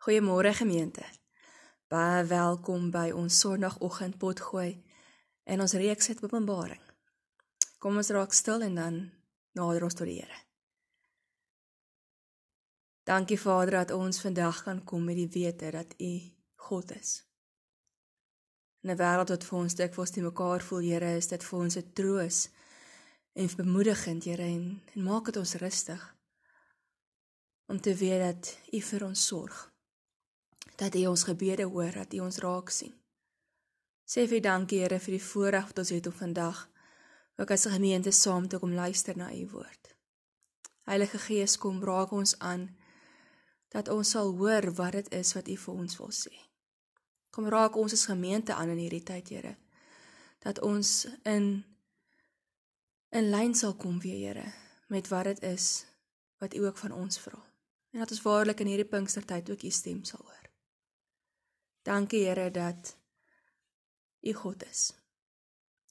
Goeiemôre gemeente. Baie welkom by ons Sondagoggend potgooi en ons reeks het Openbaring. Kom ons raak stil en dan nader ons tot die Here. Dankie Vader dat ons vandag kan kom met die wete dat U God is. In 'n wêreld wat vir ons dikwels te mekaar voel, Here, is dit vir ons 'n troos en bemoedigend, Here, en, en maak dit ons rustig om te weet dat U vir ons sorg dat U ons gebede hoor, dat U ons raak sien. Sê vir dankie Here vir die voorreg wat ons het om vandag ook as 'n gemeente saam te kom luister na U woord. Heilige Gees, kom raak ons aan dat ons sal hoor wat dit is wat U vir ons wil sê. Kom raak ons as gemeente aan in hierdie tyd, Here. Dat ons in in lyn sal kom weer, Here, met wat dit is wat U ook van ons vra. En dat ons waarlik in hierdie Pinkstertyd ook U stem sal hoor. Dankie Here dat U God is.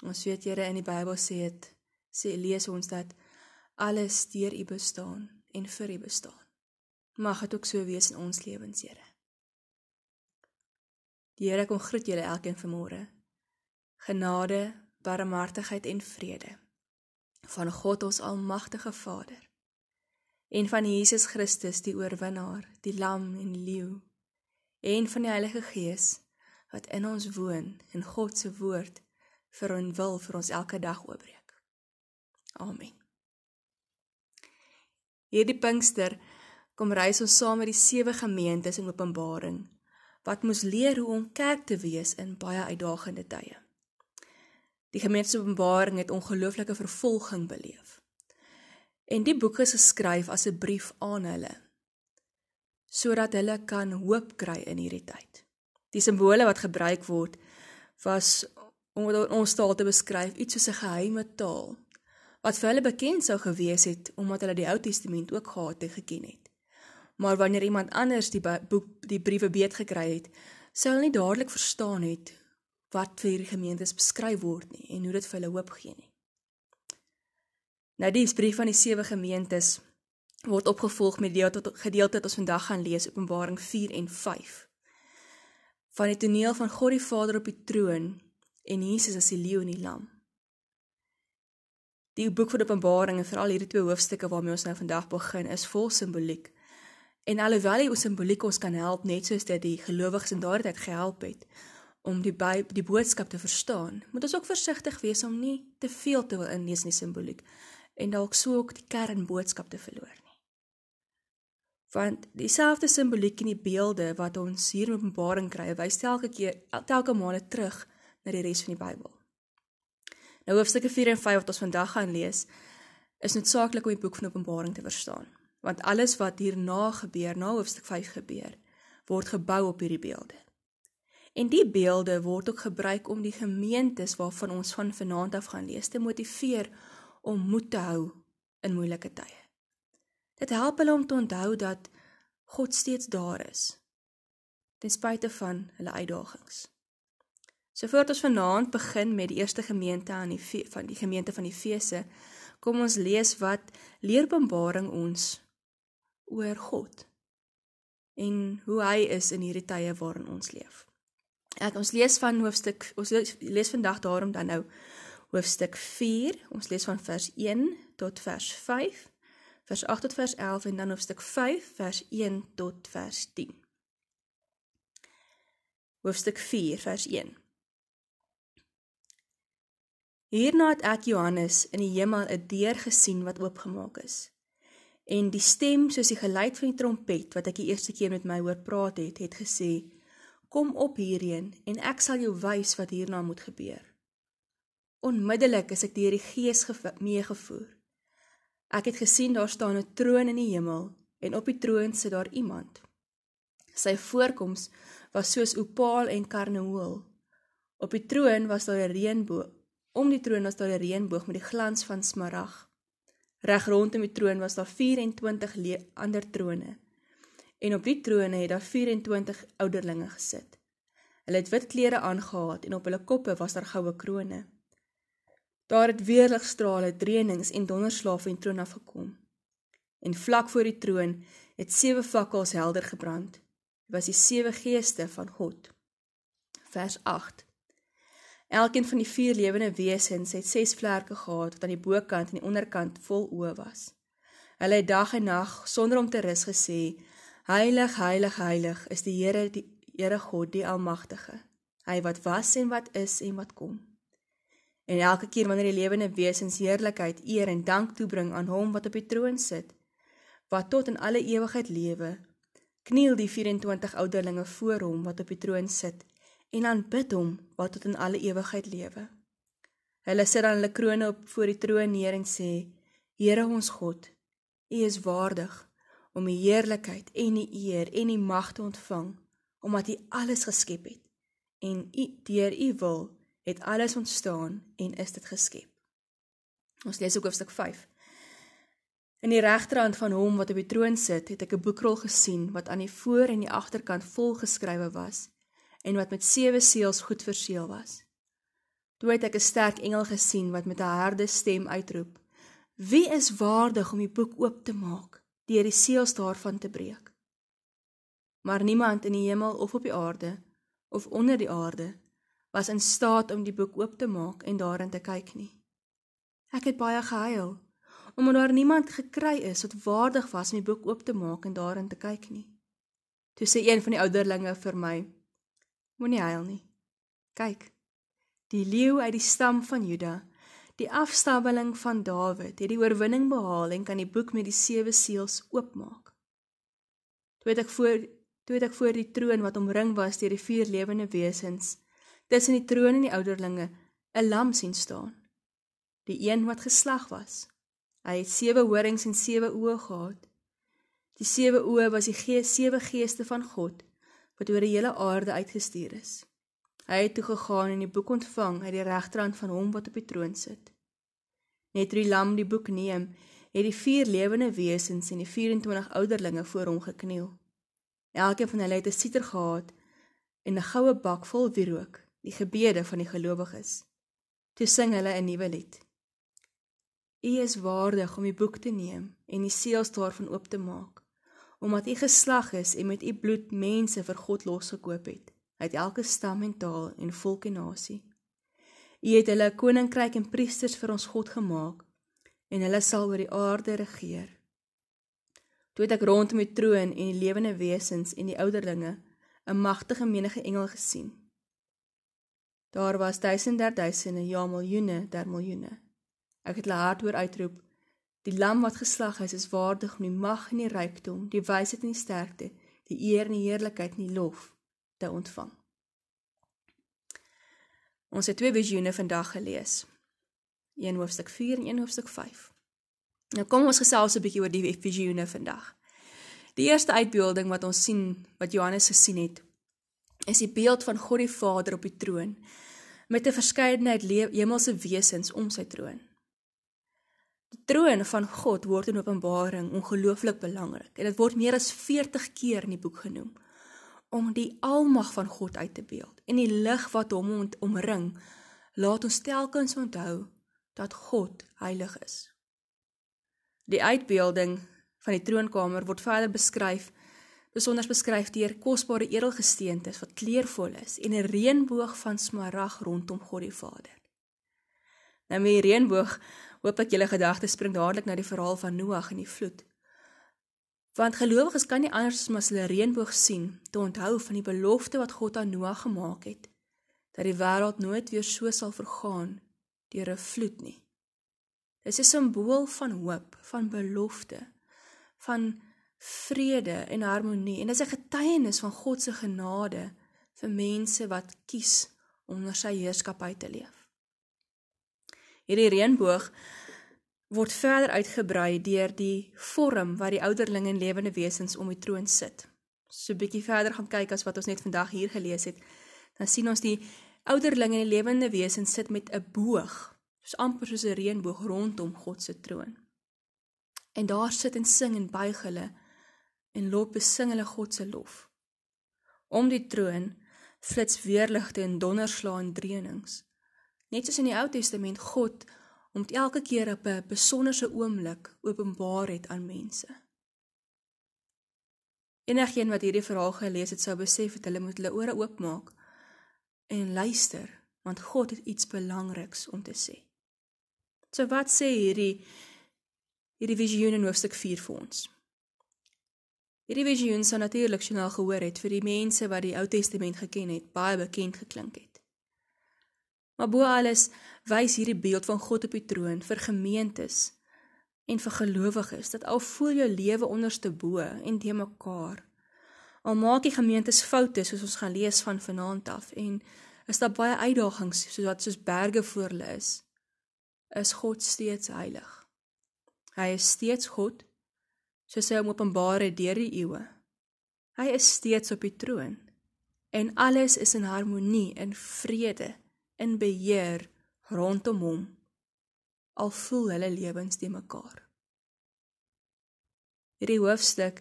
Ons weet Here in die Bybel sê dit sê lees ons dat alles deur U bestaan en vir U bestaan. Mag dit ook so wees in ons lewens, Here. Die Here kom groet julle elkeen vanmôre. Genade, barmhartigheid en vrede van God ons almagtige Vader en van Jesus Christus die oorwinnaar, die lam en leeu en van die Heilige Gees wat in ons woon en God se woord vir ons wil vir ons elke dag oopbreek. Amen. Hierdie Pinkster kom reis ons saam met die sewe gemeentes in Openbaring wat moes leer hoe om kerk te wees in baie uitdagende tye. Die gemeente se Openbaring het ongelooflike vervolging beleef. En die boek is geskryf as 'n brief aan hulle sodat hulle kan hoop kry in hierdie tyd. Die simbole wat gebruik word was om ons taal te beskryf iets soos 'n geheime taal wat vir hulle bekend sou gewees het omdat hulle die Ou Testament ook gehad en geken het. Maar wanneer iemand anders die boek die briewe beet gekry het, sou hulle nie dadelik verstaan het wat vir hierdie gemeentes beskryf word nie en hoe dit vir hulle hoop gee nie. Nou die brief van die sewe gemeentes word opgevolg met die gedeelte wat ons vandag gaan lees Openbaring 4 en 5. Van die toneel van God die Vader op die troon en Jesus as die leeu en die lam. Die boek van Openbaring en veral hierdie twee hoofstukke waarmee ons nou vandag begin is vol simboliek. En alhoewel die simboliek ons kan help net soos dit die gelowiges in daardie tyd gehelp het om die by, die boodskap te verstaan, moet ons ook versigtig wees om nie te veel te wil inlees in die simboliek en dalk sou ook die kernboodskap te verloor want dieselfde simboliek in die beelde wat ons hier in Openbaring kry, wys telke keer telke male terug na die res van die Bybel. Nou hoofstukke 4 en 5 wat ons vandag gaan lees, is noodsaaklik om die boek van Openbaring te verstaan, want alles wat hierna gebeur, na hoofstuk 5 gebeur, word gebou op hierdie beelde. En die beelde word ook gebruik om die gemeentes waarvan ons van vanaand af gaan lees te motiveer om moed te hou in moeilike tye. Dit help hulle om te onthou dat God steeds daar is ten spyte van hulle uitdagings. So voordat ons vanaand begin met die eerste gemeente aan die van die gemeente van Efese, kom ons lees wat leer Openbaring ons oor God en hoe hy is in hierdie tye waarin ons leef. Ek ons lees van hoofstuk ons lees vandag daarom dan nou hoofstuk 4, ons lees van vers 1 tot vers 5 vers 8 tot vers 11 en dan hoofstuk 5 vers 1 tot vers 10. Hoofstuk 4 vers 1. Hierna het ek Johannes in die hemel 'n deur gesien wat oopgemaak is. En die stem soos die geluid van die trompet wat ek die eerste keer met my hoor praat het, het gesê: Kom op hierheen en ek sal jou wys wat hierna moet gebeur. Onmiddellik is ek deur die Gees meegevoer Ek het gesien daar staan 'n troon in die hemel en op die troon sit daar iemand. Sy voorkoms was soos opaal en karneool. Op die troon was daar 'n reënboog. Om die troon was daar 'n reënboog met die glans van smarag. Reg rondom die troon was daar 24 ander trone. En op die trone het daar 24 ouderlinge gesit. Hulle het wit klere aangetree en op hulle koppe was daar goue krones. Daar het weerligstrale, dreenings en donderslae van die troon af gekom. En vlak voor die troon het sewe vakkels helder gebrand. Dit was die sewe geeste van God. Vers 8. Elkeen van die vier lewende wesens het ses vlerke gehad wat aan die bokant en die onderkant vol oë was. Hulle het dag en nag sonder om te rus gesê: Heilig, heilig, heilig is die Here, die Here God, die Almagtige. Hy wat was en wat is en wat kom. En elke keer wanneer die lewende wesens heerlikheid, eer en dank toebring aan hom wat op die troon sit, wat tot in alle ewigheid lewe, kniel die 24 ouderlinge voor hom wat op die troon sit en aanbid hom wat tot in alle ewigheid lewe. Hulle sit dan hulle krones op voor die troon neer en sê: Here ons God, U is waardig om die heerlikheid en die eer en die mag te ontvang, omdat U alles geskep het en U deur U wil het alles ontstaan en is dit geskep. Ons lees ook hoofstuk 5. In die regterhand van hom wat op die troon sit, het ek 'n boekrol gesien wat aan die voor en die agterkant vol geskrywe was en wat met sewe seels goed verseël was. Toe het ek 'n sterk engel gesien wat met 'n harde stem uitroep: "Wie is waardig om die boek oop te maak, deur die seels daarvan te breek?" Maar niemand in die hemel of op die aarde of onder die aarde was in staat om die boek oop te maak en daarin te kyk nie. Ek het baie gehuil omdat daar niemand gekry is wat waardig was om die boek oop te maak en daarin te kyk nie. Toe sê een van die ouderlinge vir my: Moenie huil nie. Kyk. Die leeu uit die stam van Juda, die afstammeling van Dawid, het die oorwinning behaal en kan die boek met die sewe seels oopmaak. Toe het ek voor toe het ek voor die troon wat omring was deur die vier lewende wesens, tussen die troon en die ouderlinge, 'n lam sien staan. Die een wat geslag was. Hy het sewe horings en sewe oë gehad. Die sewe oë was die gees, sewe geeste van God wat oor die hele aarde uitgestuur is. Hy het toe gegaan en die boek ontvang uit die regterhand van hom wat op die troon sit. Net toe die lam die boek neem, het die vier lewende wesens en die 24 ouderlinge voor hom gekniel. Elkeen van hulle het 'n siter gehad en 'n goue bak vol wierook, die gebede van die gelowiges. Toe sing hulle 'n nuwe lied. U is waardig om die boek te neem en die seels daarvan oop te maak, omdat u geslag is en met u bloed mense vir God losgekoop het, uit elke stam en taal en volk en nasie. U het hulle 'n koninkryk en priesters vir ons God gemaak en hulle sal oor die aarde regeer. Toe het ek rondom die troon en die lewende wesens en die ouderlinge 'n magtige menige engel gesien. Daar was duisende der duisende, ja miljoene der miljoene Ek het hard hoor uitroep: Die lam wat geslag is, is waardig om die mag en die rykdom, die wysheid en die sterkte, die eer en die heerlikheid en die lof te ontvang. Ons het twee visioene vandag gelees. Een hoofstuk 4 en een hoofstuk 5. Nou kom ons gesels 'n bietjie oor die visioene vandag. Die eerste uitbeelding wat ons sien, wat Johannes gesien het, is die beeld van God die Vader op die troon met 'n verskeidenheid hemelse wesens om sy troon. Die troon van God word in Openbaring ongelooflik belangrik en dit word meer as 40 keer in die boek genoem om die almag van God uit te beeld en die lig wat hom omring laat ons telkens onthou dat God heilig is. Die uitbeelding van die troonkamer word verder beskryf besonder beskryf deur kosbare edelgesteentes wat kleurvol is en 'n reënboog van smarag rondom God die Vader. Nou met die reënboog hoop ek julle gedagtes spring dadelik na die verhaal van Noag en die vloed. Want gelowiges kan nie anders as hulle reënboog sien te onthou van die belofte wat God aan Noag gemaak het dat die wêreld nooit weer so sal vergaan deur 'n vloed nie. Dit is 'n simbool van hoop, van belofte, van vrede en harmonie en dit is 'n getuienis van God se genade vir mense wat kies om onder sy heerskappy te leef. Hierdie reënboog word verder uitgebrei deur die vorm wat die ouderling en lewende wesens om die troon sit. So 'n bietjie verder gaan kyk as wat ons net vandag hier gelees het, dan sien ons die ouderling en die lewende wesens sit met 'n boog, soos amper soos 'n reënboog rondom God se troon. En daar sit en sing en buig hulle en loop besing hulle God se lof. Om die troon flits weerligte en donderslae en dreunings. Net soos in die Ou Testament God om elke keer op 'n besonderse oomblik openbaar het aan mense. Enigeen wat hierdie verhaal gelees het, sou besef dat hulle moet hulle ore oopmaak en luister, want God het iets belangriks om te sê. So wat sê hierdie hierdie visioen in hoofstuk 4 vir ons? Hierdie visioen sou natuurlik sjonaal gehoor het vir die mense wat die Ou Testament geken het, baie bekend geklink het. Maar bo alles wys hierdie beeld van God op die troon vir gemeentes en vir gelowiges dat al voel jou lewe onderste bo en te mekaar. Al maak die gemeentes foute soos ons gaan lees van vanaand af en is daar baie uitdagings soos wat soos berge voor hulle is, is God steeds heilig. Hy is steeds God soos hy hom openbaar het deur die eeue. Hy is steeds op die troon en alles is in harmonie en vrede in beheer rondom hom. Al voel hulle lewens te mekaar. Hierdie hoofstuk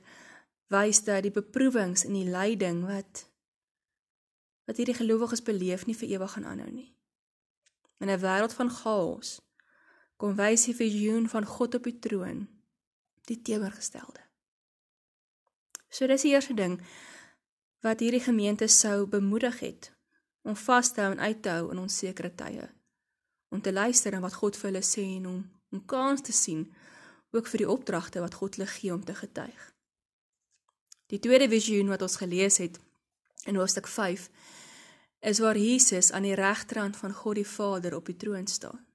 wys dat die beproewings en die lyding wat wat hierdie gelowiges beleef nie vir ewig gaan aanhou nie. In 'n wêreld van chaos kom wys die visioen van God op die troon die teenoorgestelde. So dis die eerste ding wat hierdie gemeente sou bemoedig het om vas te hou en uit te hou in onsekere tye. Om te luister na wat God vir hulle sê en om om kans te sien ook vir die opdragte wat God hulle gee om te getuig. Die tweede visioen wat ons gelees het in hoofstuk 5 is waar Jesus aan die regterhand van God die Vader op die troon staan.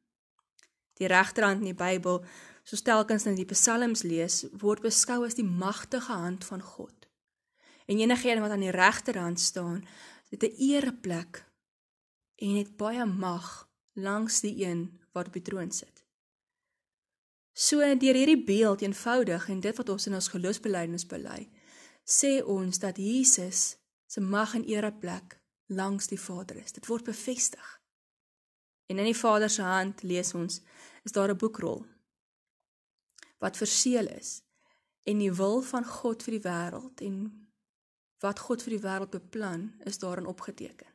Die regterhand in die Bybel soos telkens in die psalms lees, word beskou as die magtige hand van God. En enigiemand wat aan die regterhand staan, het 'n ereplek en het baie mag langs die een wat op die troon sit. So deur hierdie beeld eenvoudig en dit wat ons in ons geloofsbelijdenis bely, sê ons dat Jesus se mag en ereplek langs die Vader is. Dit word bevestig. En in die Vader se hand lees ons is daar 'n boekrol wat verseël is en die wil van God vir die wêreld en wat God vir die wêreld beplan is daarin opgeteken.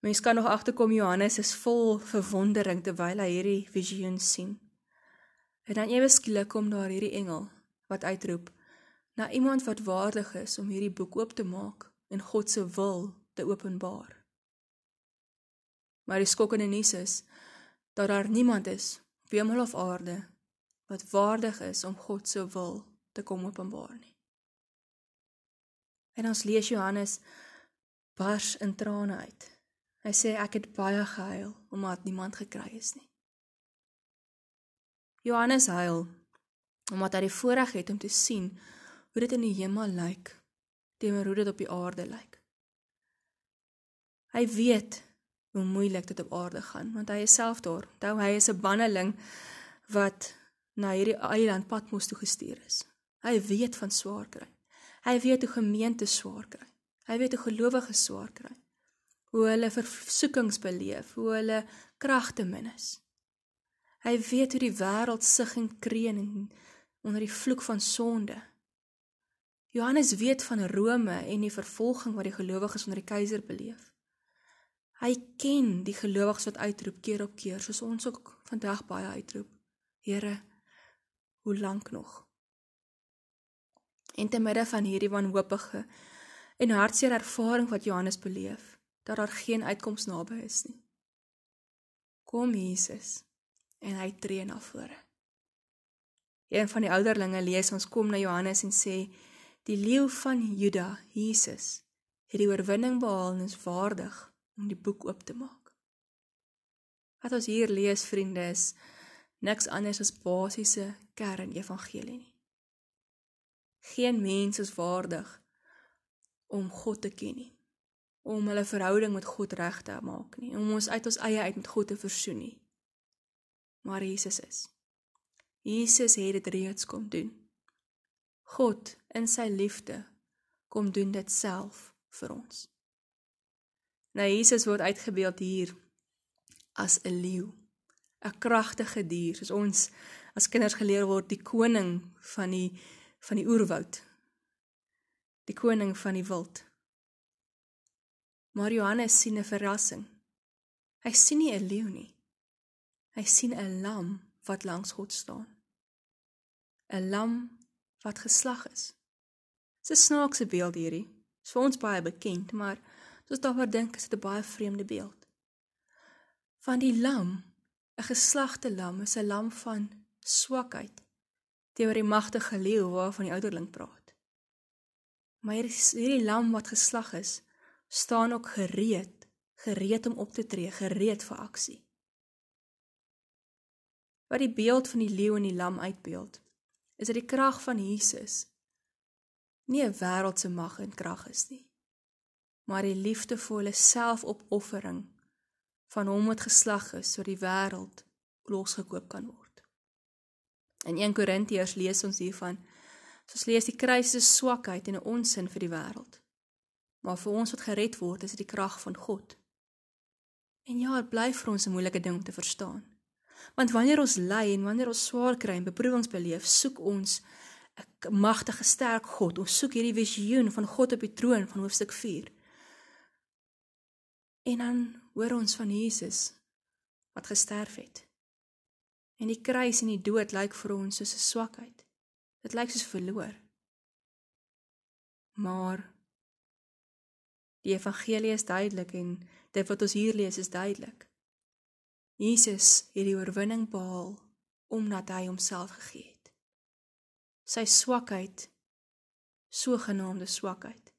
Mens kan nog agterkom Johannes is vol verwondering terwyl hy hierdie visioen sien. En dan ewe skielik kom daar hierdie engel wat uitroep na iemand wat waardig is om hierdie boek oop te maak en God se wil te openbaar. Maar die skokkende nuus is dat daar niemand is hemel of aarde wat waardig is om God se wil te kom openbaar nie. En ons lees Johannes bars in trane uit. Hy sê ek het baie gehuil omdat niemand gekry is nie. Johannes huil omdat hy die voorreg het om te sien hoe dit in die hemel lyk teenoor hoe dit op die aarde lyk. Hy weet hoe moeilik dit op aarde gaan want hy is self daar. Onthou hy is 'n banneling wat na hierdie eiland Patmos toe gestuur is. Hy weet van swaar kry. Hy weet hoe gemeente swaar kry. Hy weet hoe gelowiges swaar kry. Hoe hulle versoekings beleef, hoe hulle kragte min is. Hy weet hoe die wêreld sug en kreun onder die vloek van sonde. Johannes weet van Rome en die vervolging wat die gelowiges onder die keiser beleef. Hy ken die gelowiges wat uitroep keer op keer soos ons ook vandag baie uitroep. Here, hoe lank nog? En te midde van hierdie wanhoopige en hartseer ervaring wat Johannes beleef, dat daar geen uitkoms naby is nie. Kom Jesus en hy tree na vore. Een van die ouderlinge lees ons kom na Johannes en sê die leeu van Juda, Jesus, het die oorwinning behaal en is waardig om die boek oop te maak. Wat ons hier lees, vriende, is niks anders as basiese kern evangelie nie. Geen mens is waardig om God te ken nie, om hulle verhouding met God reg te maak nie, om ons uit ons eie uit met God te versoen nie. Maar Jesus is. Jesus het dit reeds kom doen. God in sy liefde kom doen dit self vir ons. Nou Jesus word uitgebeeld hier as 'n leeu, 'n kragtige dier, soos ons as kinders geleer word, die koning van die van die oerwoud. Die koning van die wild. Maar Johannes sien 'n verrassing. Hy sien nie 'n leeu nie. Hy sien 'n lam wat langs God staan. 'n Lam wat geslag is. Dis 'n snaakse beeld hierdie. Dis vir ons baie bekend, maar soos daaroor dink, is dit 'n baie vreemde beeld. Van die lam, 'n geslagte lam, is 'n lam van swakheid teenoor die magtige leeu waarvan die ouderling praat. Maar hierdie lam wat geslag is, staan ook gereed, gereed om op te tree, gereed vir aksie. Wat die beeld van die leeu en die lam uitbeeld, is dat die krag van Jesus nie 'n wêreldse mag en krag is nie, maar die liefdevolle selfopoffering van hom wat geslag is sodat die wêreld losgekoop kan word. In 1 Korintiërs lees ons hiervan Ons lees die kruis is swakheid en 'n onsin vir die wêreld. Maar vir ons wat gered word, is dit die krag van God. En ja, dit bly vir ons 'n moeilike ding om te verstaan. Want wanneer ons ly en wanneer ons swaar kry en beproewings beleef, soek ons 'n magtige, sterk God. Ons soek hierdie visioen van God op die troon van hoofstuk 4. En dan hoor ons van Jesus wat gesterf het. En die kruis en die dood lyk vir ons soos 'n swakheid. Dit lyk soos verloor. Maar die evangelie is duidelik en dit wat ons hier lees is duidelik. Jesus het die oorwinning behaal omdat hy homself gegee het. Sy swakheid, sogenaamde swakheid,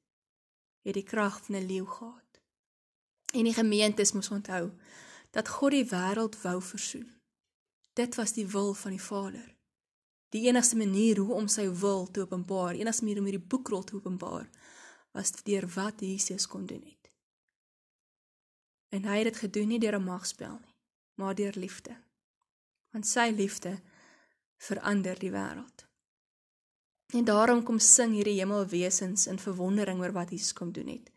het die krag van 'n leeu gehad. En die gemeentes moes onthou dat God die wêreld wou versoen. Dit was die wil van die Vader die enigste manier hoe om sy wil te openbaar, enigste manier om hierdie boekrol te openbaar, was deur wat Jesus kon doen het. En hy het dit gedoen nie deur 'n magspel nie, maar deur liefde. Want sy liefde verander die wêreld. En daarom kom sing hierdie hemelwesens in verwondering oor wat Jesus kom doen het.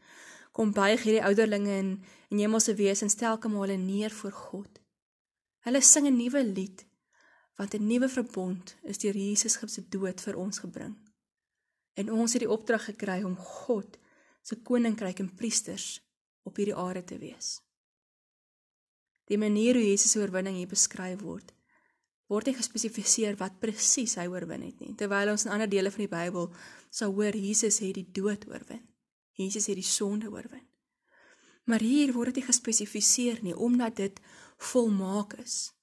Kom buig hierdie ouderlinge en en hemelse wesens telke male neer voor God. Hulle sing 'n nuwe lied want 'n nuwe verbond is deur Jesus se dood vir ons gebring. En ons het die opdrag gekry om God se koninkryk en priesters op hierdie aarde te wees. Die manier hoe Jesus se oorwinning hier beskryf word, word nie gespesifiseer wat presies hy oorwin het nie. Terwyl ons in ander dele van die Bybel sou hoor Jesus het die dood oorwin. Jesus het die sonde oorwin. Maar hier word dit nie gespesifiseer nie omdat dit volmaak is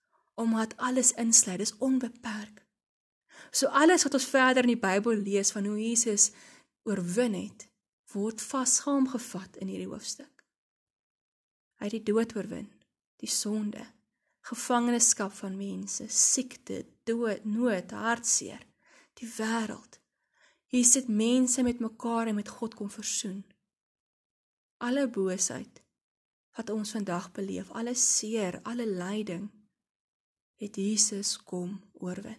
omdat alles insluit, dis onbeperk. So alles wat ons verder in die Bybel lees van hoe Jesus oorwin het, word vasgehamgevat in hierdie hoofstuk. Hy het die dood oorwin, die sonde, gevangenskap van mense, siekte, dood, nood, hartseer, die wêreld. Hier sit mense met mekaar en met God kom versoen. Alle boosheid wat ons vandag beleef, alle seer, alle lyding, het Jesus kom oorwin.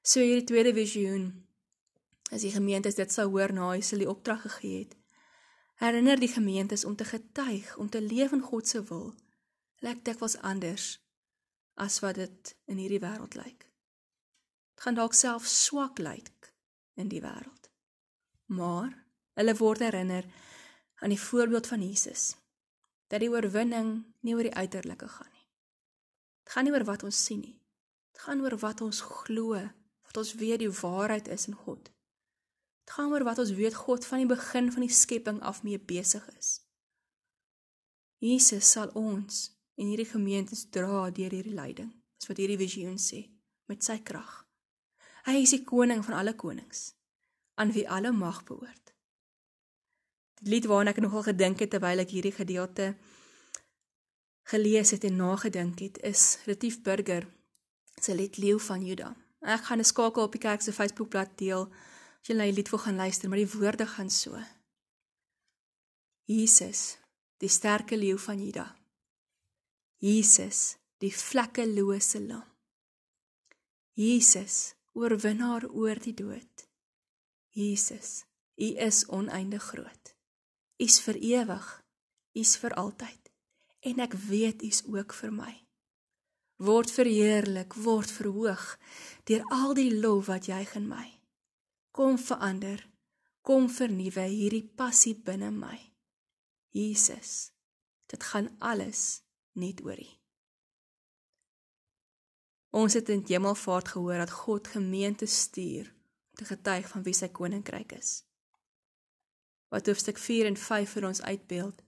So hierdie tweede visioen as die gemeentes dit sou hoor na hy die opdrag gegee het. Herinner die gemeentes om te getuig, om te leef in God se wil. Lyk dikwels anders as wat dit in hierdie wêreld lyk. Dit gaan dalk self swak lyk in die wêreld. Maar hulle word herinner aan die voorbeeld van Jesus dat die oorwinning nie oor die uiterlike gaan Dit gaan nie oor wat ons sien nie. Dit gaan oor wat ons glo, wat ons weet die waarheid is in God. Dit gaan oor wat ons weet God van die begin van die skepping af mee besig is. Jesus sal ons en hierdie gemeentes dra deur hierdie lyding, is wat hierdie visioen sê, met sy krag. Hy is die koning van alle konings, aan wie alle mag behoort. Die lied waarna ek nogal gedink het terwyl ek hierdie gedeelte gelees het en nagedink het, is Retief Burger se lied Leeu van Juda. Ek gaan 'n skakel op die kerk se Facebookblad deel as jy na die lied wil gaan luister, maar die woorde gaan so. Jesus, die sterke leeu van Juda. Jesus, die vlekkelose lam. Jesus, oorwinnaar oor die dood. Jesus, U is oneindig groot. U's vir ewig. U's vir altyd en ek weet u's ook vir my. Word verheerlik, word verhoog deur al die lof wat jy in my. Kom verander, kom vernuwe hierdie passie binne my. Jesus, dit gaan alles net oor U. Ons het in Hemelvaart gehoor dat God gemeente stuur om te getuig van wie sy koninkryk is. Wat hoofstuk 4 en 5 vir ons uitbeeld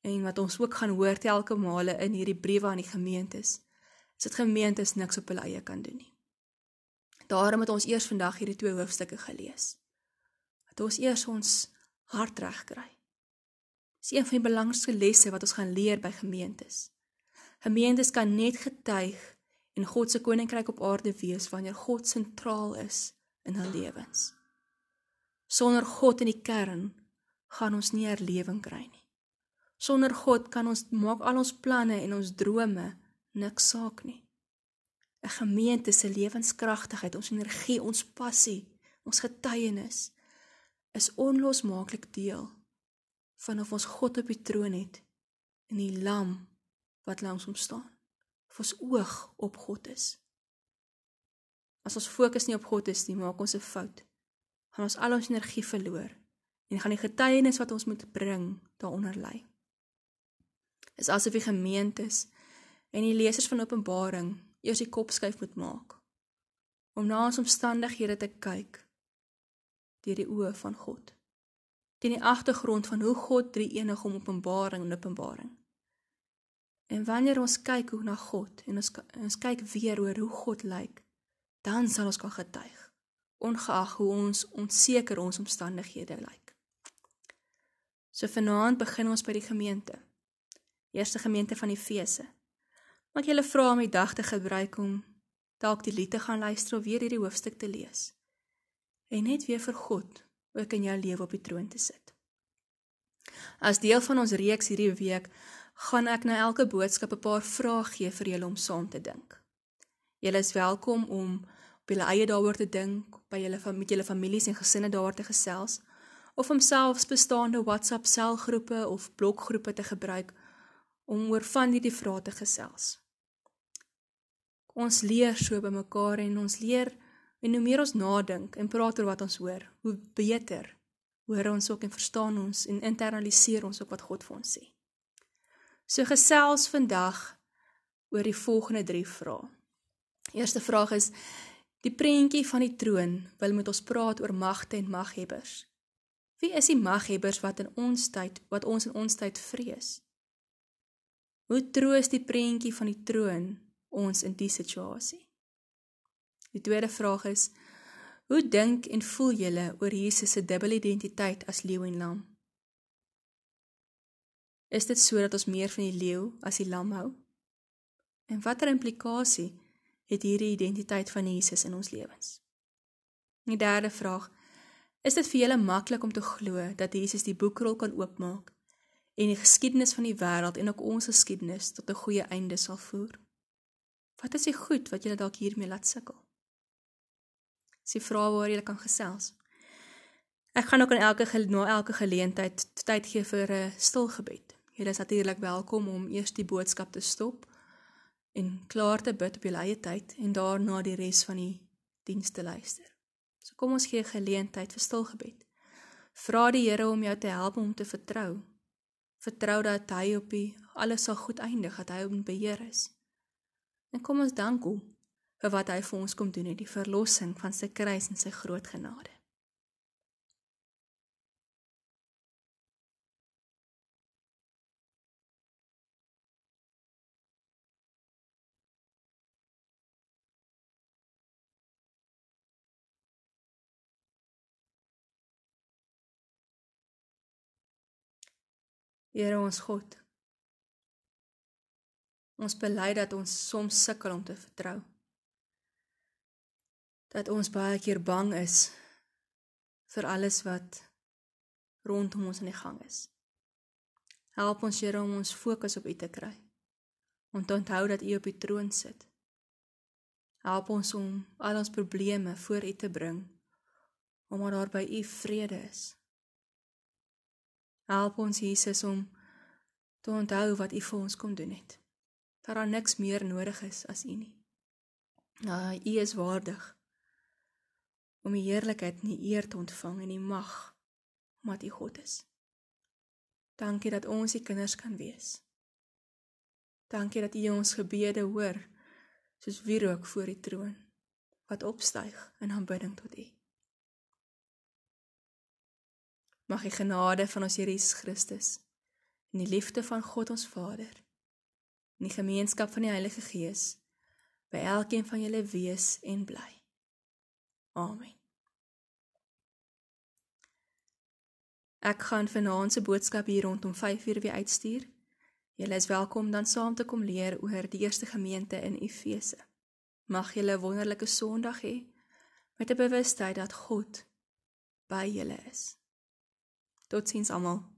en wat ons ook gaan hoor telke male in hierdie briewe aan die gemeentes, is dat gemeentes niks op hulle eie kan doen nie. Daarom het ons eers vandag hierdie twee hoofstukke gelees. Dat ons eers ons hart reg kry. Dis een van die belangrikste lesse wat ons gaan leer by gemeentes. Gemeentes kan net getuig en God se koninkryk op aarde wees wanneer God sentraal is in hul lewens. Sonder God in die kern gaan ons nie herlewing kry nie. Sonder God kan ons maak al ons planne en ons drome niks saak nie. 'n Gemeente se lewenskragtigheid, ons energie, ons passie, ons getuienis is onlosmaaklik deel van of ons God op die troon het en die lam wat langs hom staan. Of ons oog op God is. As ons fokus nie op God is nie, maak ons 'n fout. Gaan ons al ons energie verloor en gaan die getuienis wat ons moet bring daaronder lê is asof die gemeentes en die lesers van Openbaring eers die kop skuif moet maak om na ons omstandighede te kyk deur die oë van God. Teen die agtergrond van hoe God drie enig om Openbaring en Openbaring. En wanneer ons kyk hoe na God en ons ons kyk weer oor hoe God lyk, dan sal ons kan getuig ongeag hoe ons onseker ons omstandighede lyk. So vanaand begin ons by die gemeente eerste gemeente van Efese. Maak julle vra om die dag te gebruik om dalk die lied te gaan luister of weer hierdie hoofstuk te lees. En net weer vir God ook in jou lewe op die troon te sit. As deel van ons reeks hierdie week gaan ek na elke boodskap 'n paar vrae gee vir julle om saam te dink. Julle is welkom om op julle eie daaroor te dink, by julle met julle families en gesinne daaroor te gesels of om selfs bestaande WhatsApp selgroepe of blokgroepe te gebruik om oor van hierdie vrae te gesels. Ons leer so by mekaar en ons leer en hoe meer ons nadink en praat oor wat ons hoor, hoe beter hoor ons ook en verstaan ons en internaliseer ons ook wat God vir ons sê. So gesels vandag oor die volgende 3 vrae. Eerste vraag is die prentjie van die troon wil met ons praat oor magte en maghebbers. Wie is die maghebbers wat in ons tyd wat ons in ons tyd vrees? Hoe troos die prentjie van die troon ons in die situasie? Die tweede vraag is: Hoe dink en voel julle oor Jesus se dubbele identiteit as leeu en lam? Is dit sodat ons meer van die leeu as die lam hou? En watter implikasie het hierdie identiteit van Jesus in ons lewens? Die derde vraag: Is dit vir julle maklik om te glo dat Jesus die boekrol kan oopmaak en die geskiedenis van die wêreld en ook ons geskiedenis tot 'n goeie einde sal voer. Wat is die goed wat julle dalk hiermee laat sukkel? Dis die vrae waar jy kan gesels. Ek gaan ook aan elke na elke geleentheid tyd gee vir 'n stil gebed. Julle is natuurlik welkom om eers die boodskap te stop en klaar te bid op julle eie tyd en daarna die res van die diens te luister. So kom ons gee geleentheid vir stil gebed. Vra die Here om jou te help om te vertrou vertrou dat hy op die alles sal goed eindig, dat hy op beheer is. En kom ons dank hom vir wat hy vir ons kom doen in die verlossing van sy kruis en sy groot genade. Here ons God. Ons bely dat ons soms sukkel om te vertrou. Dat ons baie keer bang is vir alles wat rondom ons aan die gang is. Help ons Here om ons fokus op U te kry. Om te onthou dat U op die troon sit. Help ons om al ons probleme voor U te bring omdat daar by U vrede is. Help ons Jesus om te onthou wat U vir ons kom doen het. Dat daar niks meer nodig is as U nie. Nou, U is waardig om die heerlikheid en die eer te ontvang en die mag omdat U God is. Dankie dat ons U kinders kan wees. Dankie dat U ons gebede hoor soos wierook voor die troon wat opstyg in aanbidding tot U. Mag die genade van ons Here Jesus Christus en die liefde van God ons Vader en die gemeenskap van die Heilige Gees by elkeen van julle wees en bly. Amen. Ek gaan vanaand se boodskap hier rondom 5:00 weer uitstuur. Julle is welkom dan saam te kom leer oor die eerste gemeente in Efese. Mag julle 'n wonderlike Sondag hê met 'n bewustheid dat God by julle is. Totsiens almal.